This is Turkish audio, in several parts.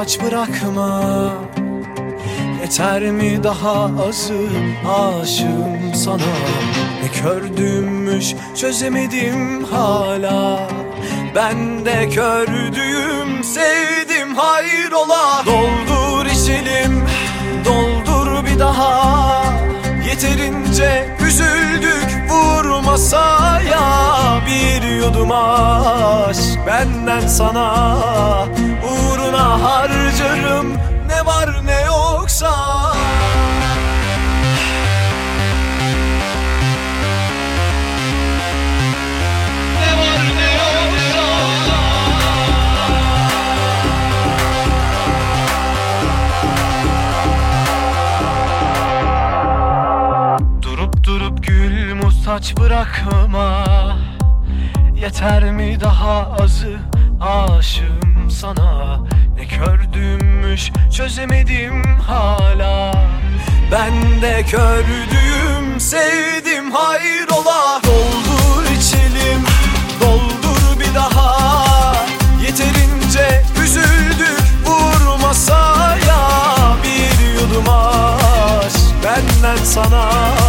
saç bırakma. Yeter mi daha azı aşığım sana? Ne kördümmüş çözemedim hala. Ben de kördüğüm sevdim hayrola. Doldur içelim doldur bir daha. Yeterince üzüldük vur masaya. Bir yudum aşk benden sana uğruna harcarım. Ne var ne yoksa. Durup gül mu saç bırakma? Yeter mi daha azı aşığım sana? kördümmüş çözemedim hala. Ben de kördüğüm sevdim hayrola. Doldur içelim doldur bir daha. Yeterince üzüldük vur masaya. Bir yudum aşk benden sana.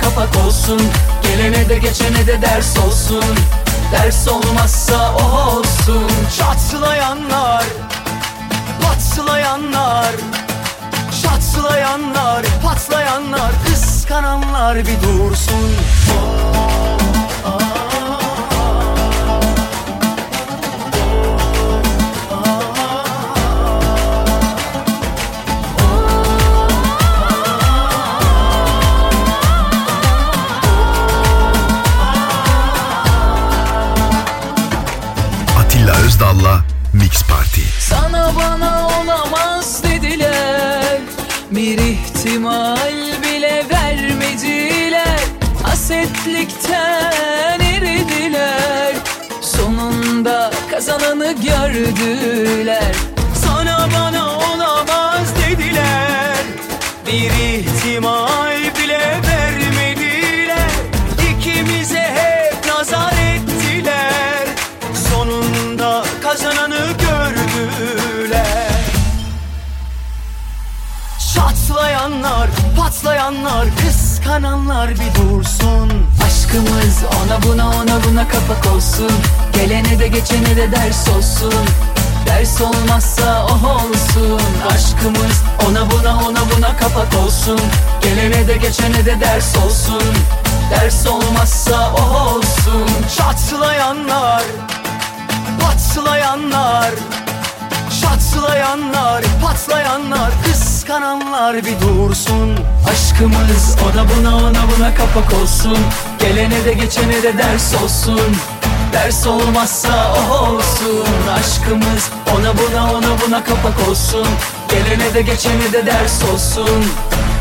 Kapak olsun. Gelene de geçene de ders olsun. Ders olmazsa oh olsun. Çatlayanlar, patlayanlar Çatlayanlar, patlayanlar, kıskananlar bir dursun. Atilla Hasetlikten eridiler Sonunda kazananı gördüler. Sana bana olamaz dediler. Bir ihtimal bile vermediler. İkimize hep nazar ettiler. Sonunda kazananı gördüler. Çatlayanlar, patlayanlar, kıskananlar bir dursun. Aşkımız ona buna ona buna kapak olsun. Gelene de geçene de ders olsun. Ders olmazsa oh olsun. Aşkımız ona buna ona buna kapak olsun. Gelene de geçene de ders olsun. Ders olmazsa oh olsun. Çatlayanlar, patlayanlar Çatlayanlar, patlayanlar, kıskananlar bir dursun. Aşkımız ona buna ona buna kapak olsun. Gelene de geçene de ders olsun. Ders olmazsa oh olsun. Aşkımız ona buna ona buna kapak olsun. Gelene de geçene de ders olsun.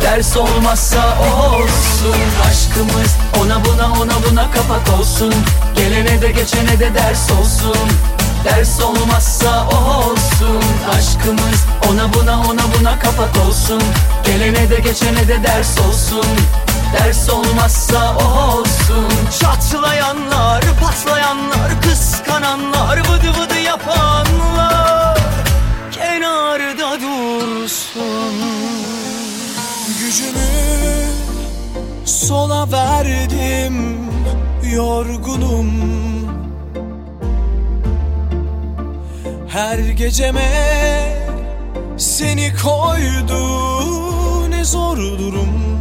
Ders olmazsa oh olsun. Aşkımız ona buna ona buna kapak olsun. Gelene de geçene de ders olsun Ders olmazsa oh olsun. Aşkımız ona buna ona buna kapak olsun. Gelene de geçene de ders olsun. Ders olmazsa oh olsun. Çatlayanlar, patlayanlar, kıskananlar, vıdı vıdı yapanlar Kenarda dursun. Gücümü sola verdim yorgunum Her geceme seni koydu ne zor durum.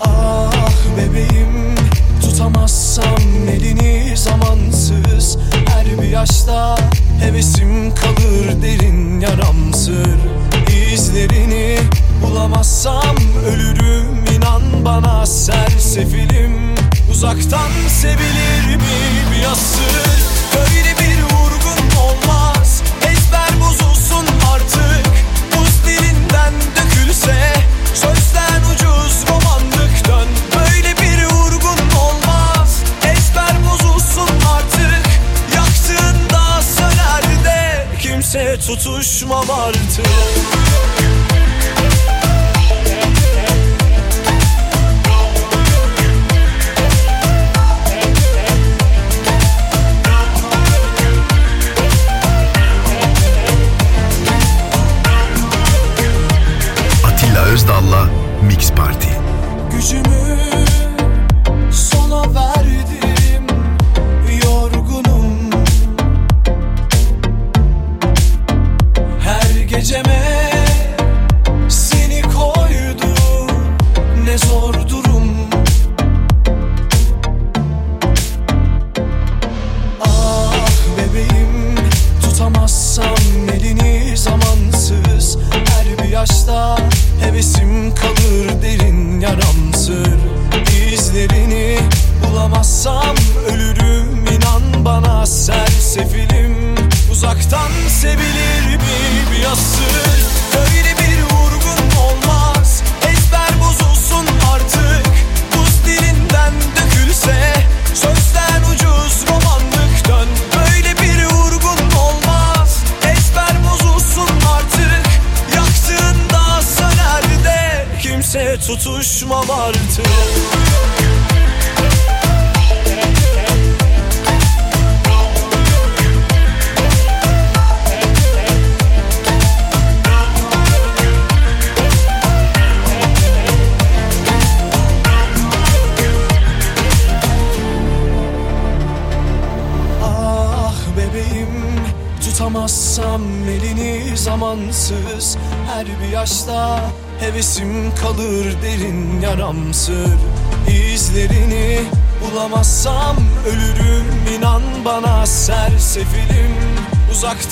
Ah bebeğim tutamazsam elini zamansız. Her bir yaşta hevesim kalır derin yaramsır. İzlerini bulamazsam ölürüm inan bana sersefilim Uzaktan sevilir mi bir asır Böyle bir vurgun olmaz. Ezber bozulsun artık. Buz dilinden dökülse Sözden ucuz romanlık dön Böyle bir vurgun olmaz. Ezber bozulsun artık. Yaktığında söner de Kimse tutuşmam artık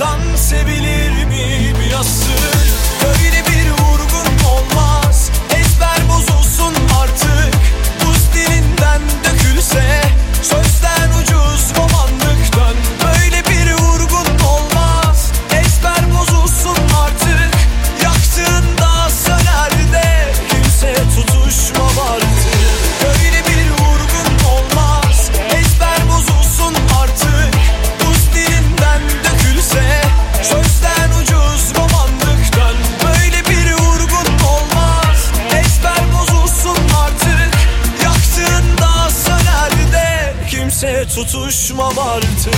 Uzaktan sevilir mi bir asır Böyle bir vurgun olmaz. Ezber bozulsun artık. Buz dilinden dökülse Sözden abartı.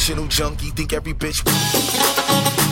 Emotional junkie, think every bitch.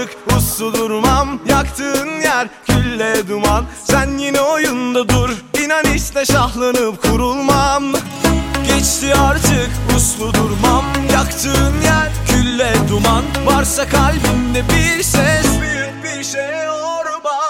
artık uslu durmam Yaktığın yer külle duman. Sen yine oyunda dur İnan işte şahlanıp kurulmam. Geçti artık uslu durmam Yaktığın yer külle duman. Varsa kalbimde bir ses Büyük bir şey orman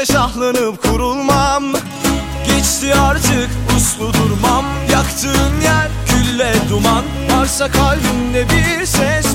Ateşte şahlanıp kurulmam. Geçti artık uslu durmam. Yaktığın yer külle duman. Varsa kalbimde bir ses.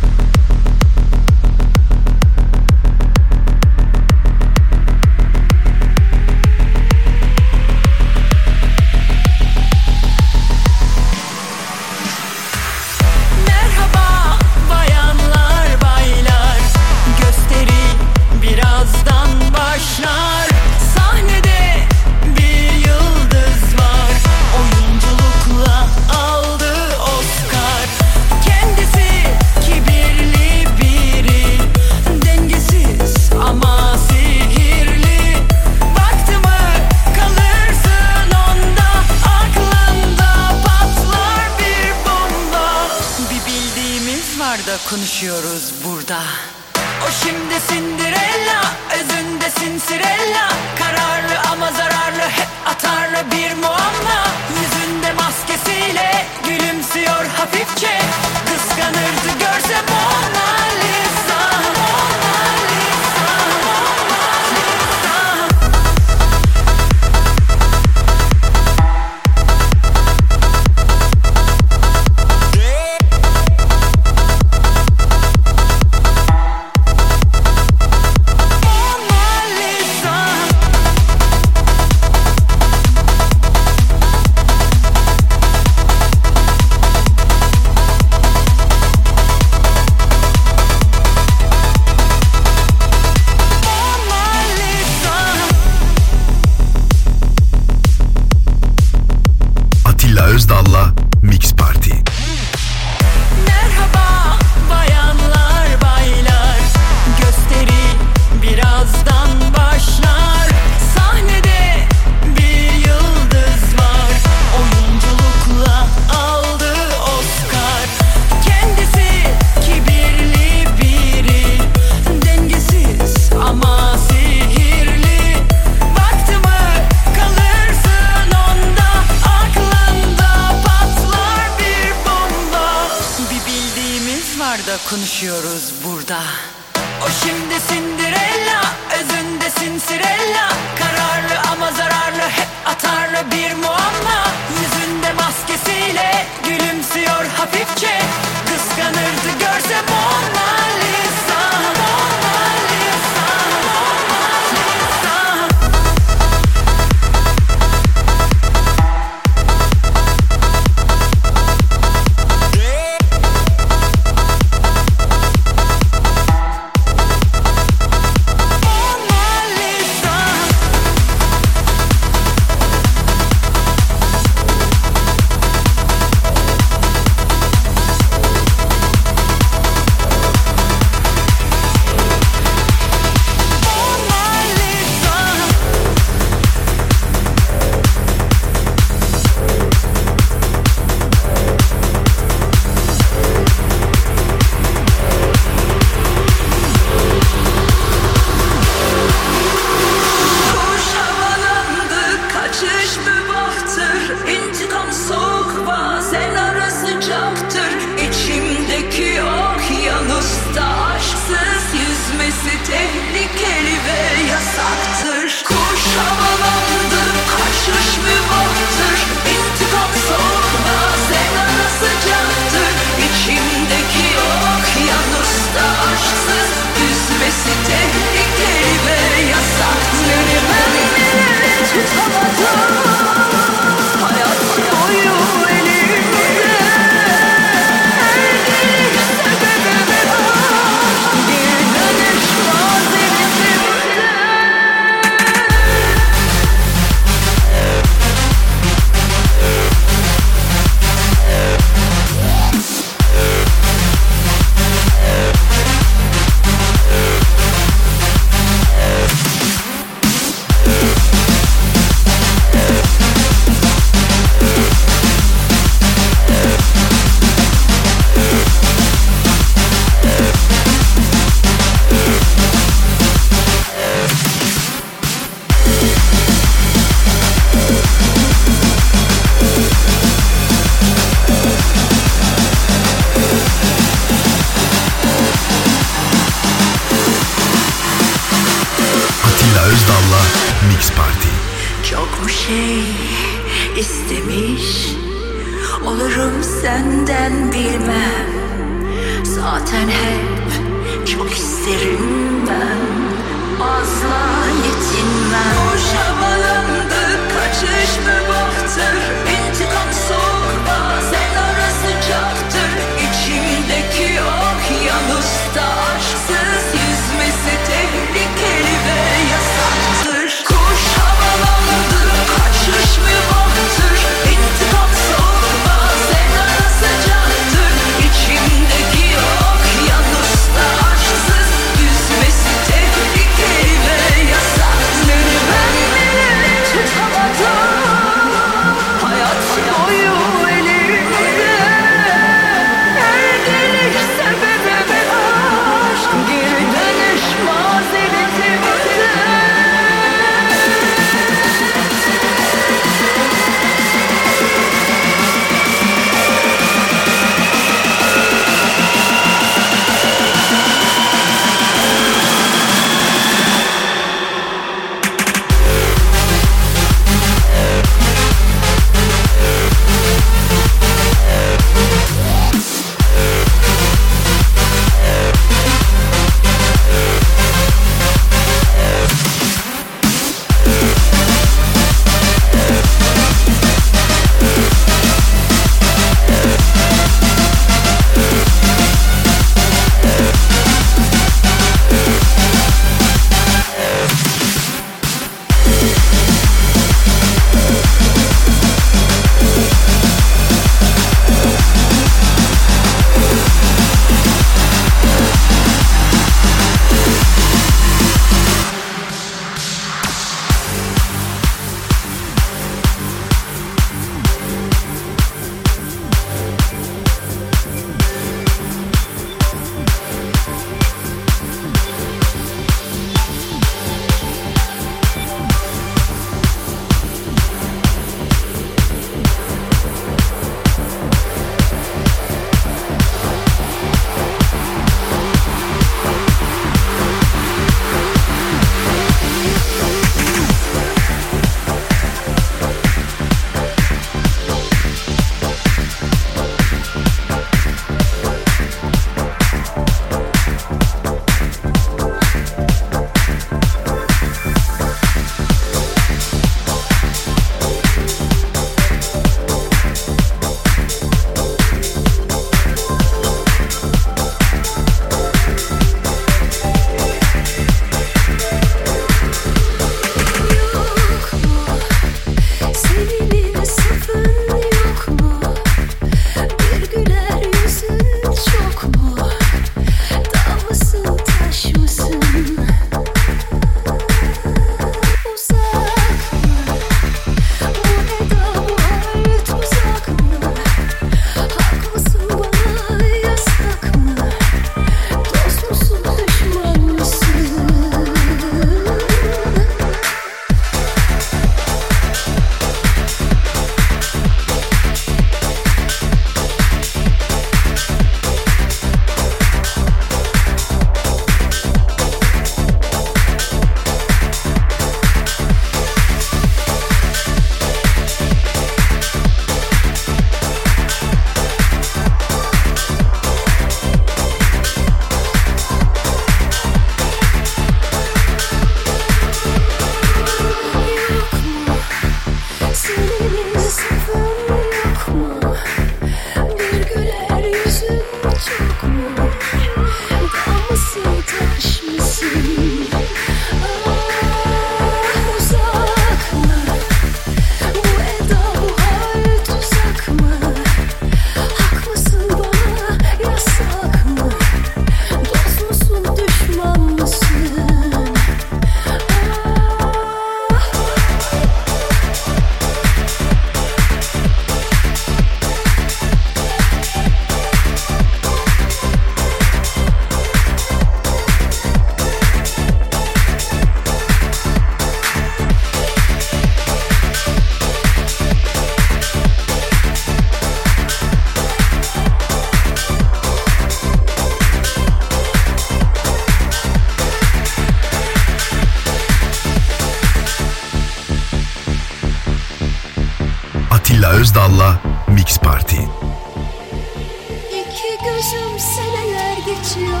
geçiyor.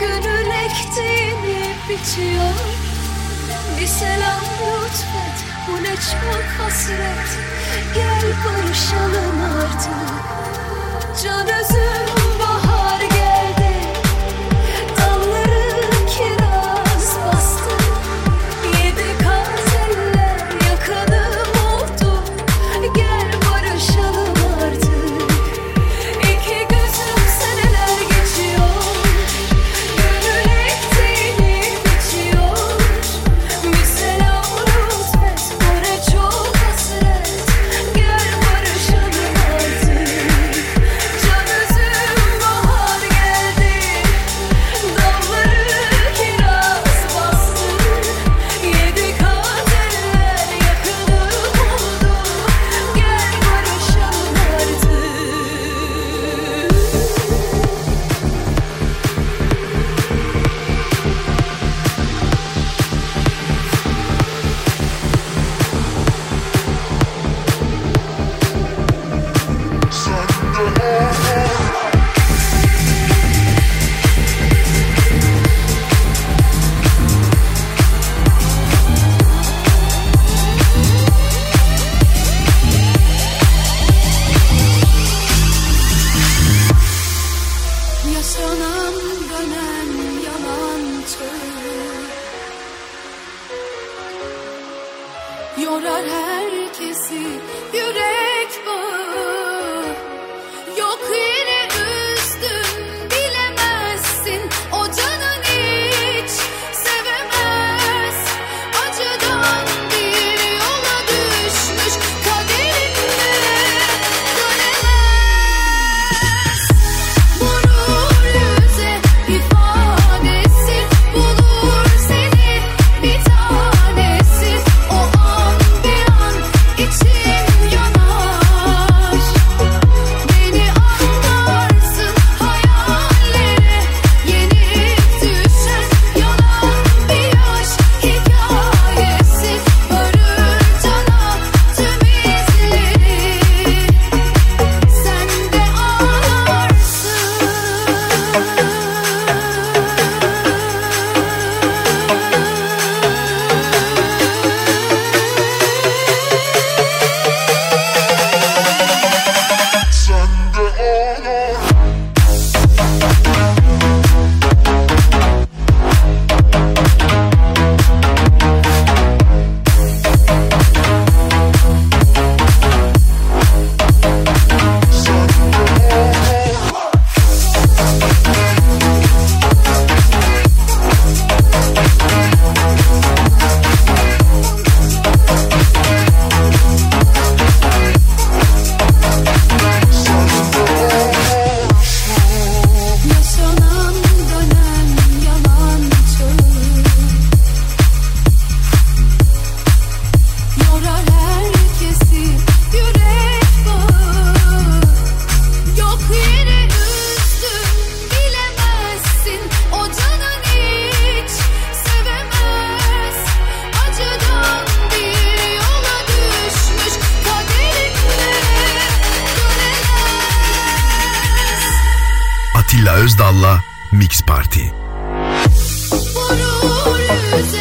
Gönül ektiğini bitiyor. Bir selam lütfet bu ne çok hasret. Gel barışalım artık. Can özüm Atilla Özdal'la Mix Party. Vurur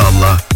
Allah.